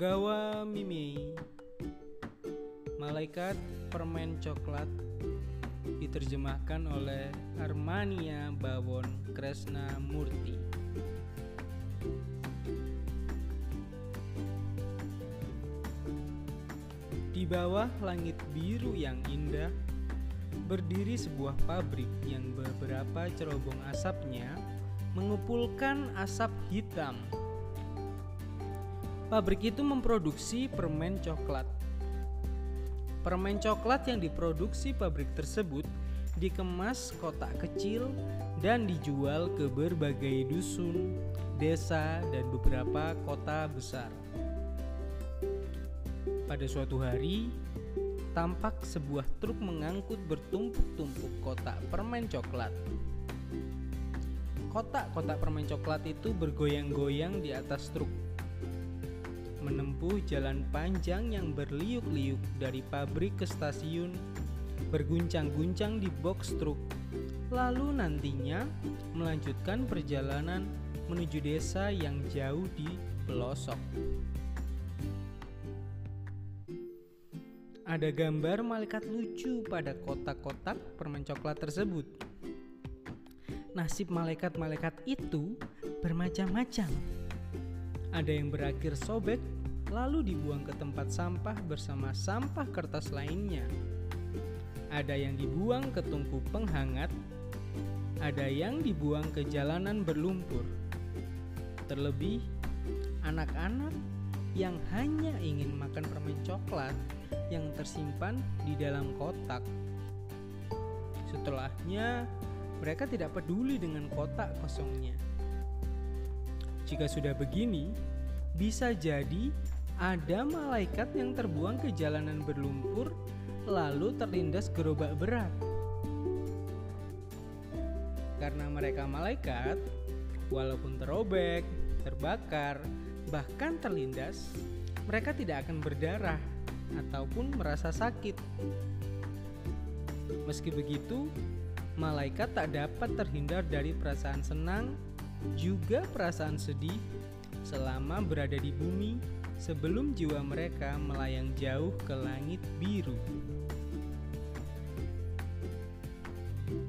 Togawa Mimei Malaikat Permen Coklat diterjemahkan oleh Armania Bawon Kresna Murti Di bawah langit biru yang indah berdiri sebuah pabrik yang beberapa cerobong asapnya mengepulkan asap hitam. Pabrik itu memproduksi permen coklat. Permen coklat yang diproduksi pabrik tersebut dikemas kotak kecil dan dijual ke berbagai dusun, desa, dan beberapa kota besar. Pada suatu hari, tampak sebuah truk mengangkut bertumpuk-tumpuk kotak permen coklat. Kotak-kotak permen coklat itu bergoyang-goyang di atas truk. Menempuh jalan panjang yang berliuk-liuk dari pabrik ke stasiun, berguncang-guncang di box truk, lalu nantinya melanjutkan perjalanan menuju desa yang jauh di pelosok. Ada gambar malaikat lucu pada kotak-kotak permen coklat tersebut. Nasib malaikat-malaikat itu bermacam-macam. Ada yang berakhir sobek, lalu dibuang ke tempat sampah bersama sampah kertas lainnya. Ada yang dibuang ke tungku penghangat, ada yang dibuang ke jalanan berlumpur. Terlebih, anak-anak yang hanya ingin makan permen coklat yang tersimpan di dalam kotak. Setelahnya, mereka tidak peduli dengan kotak kosongnya. Jika sudah begini, bisa jadi ada malaikat yang terbuang ke jalanan berlumpur lalu terlindas gerobak berat. Karena mereka malaikat, walaupun terobek, terbakar, bahkan terlindas, mereka tidak akan berdarah ataupun merasa sakit. Meski begitu, malaikat tak dapat terhindar dari perasaan senang, juga perasaan sedih selama berada di bumi sebelum jiwa mereka melayang jauh ke langit biru.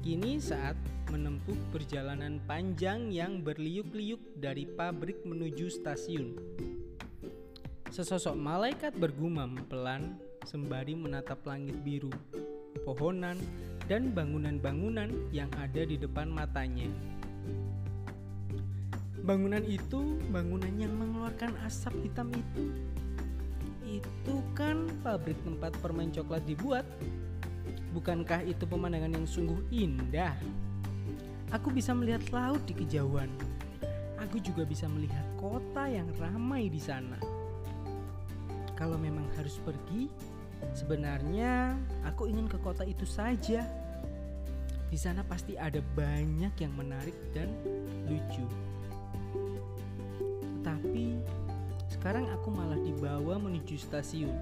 Kini saat menempuh perjalanan panjang yang berliuk-liuk dari pabrik menuju stasiun. Sesosok malaikat bergumam pelan sembari menatap langit biru, pohonan, dan bangunan-bangunan yang ada di depan matanya. Bangunan itu, bangunan yang mengeluarkan asap hitam itu. Itu kan pabrik tempat permen coklat dibuat. Bukankah itu pemandangan yang sungguh indah? Aku bisa melihat laut di kejauhan. Aku juga bisa melihat kota yang ramai di sana kalau memang harus pergi, sebenarnya aku ingin ke kota itu saja. Di sana pasti ada banyak yang menarik dan lucu. Sekarang aku malah dibawa menuju stasiun.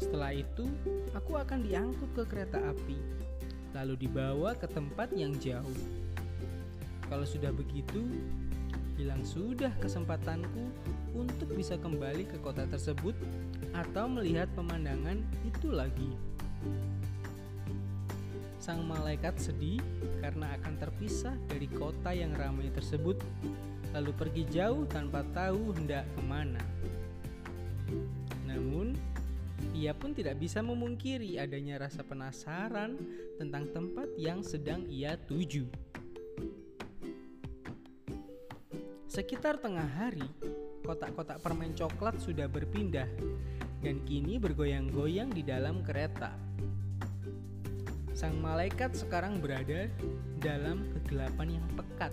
Setelah itu, aku akan diangkut ke kereta api, lalu dibawa ke tempat yang jauh. Kalau sudah begitu, hilang sudah kesempatanku untuk bisa kembali ke kota tersebut atau melihat pemandangan itu lagi. Sang malaikat sedih karena akan terpisah dari kota yang ramai tersebut, lalu pergi jauh tanpa tahu hendak ke mana. Namun, ia pun tidak bisa memungkiri adanya rasa penasaran tentang tempat yang sedang ia tuju. Sekitar tengah hari, kotak-kotak permen coklat sudah berpindah dan kini bergoyang-goyang di dalam kereta. Sang malaikat sekarang berada dalam kegelapan yang pekat.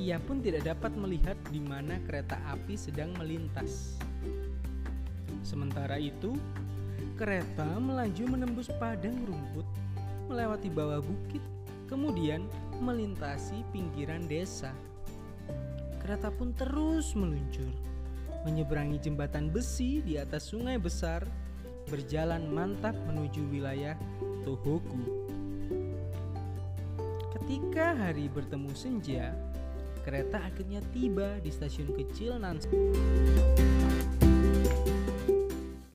Ia pun tidak dapat melihat di mana kereta api sedang melintas. Sementara itu, kereta melaju menembus padang rumput, melewati bawah bukit, kemudian melintasi pinggiran desa kereta pun terus meluncur, menyeberangi jembatan besi di atas sungai besar, berjalan mantap menuju wilayah Tohoku. Ketika hari bertemu senja, kereta akhirnya tiba di stasiun kecil Nansen.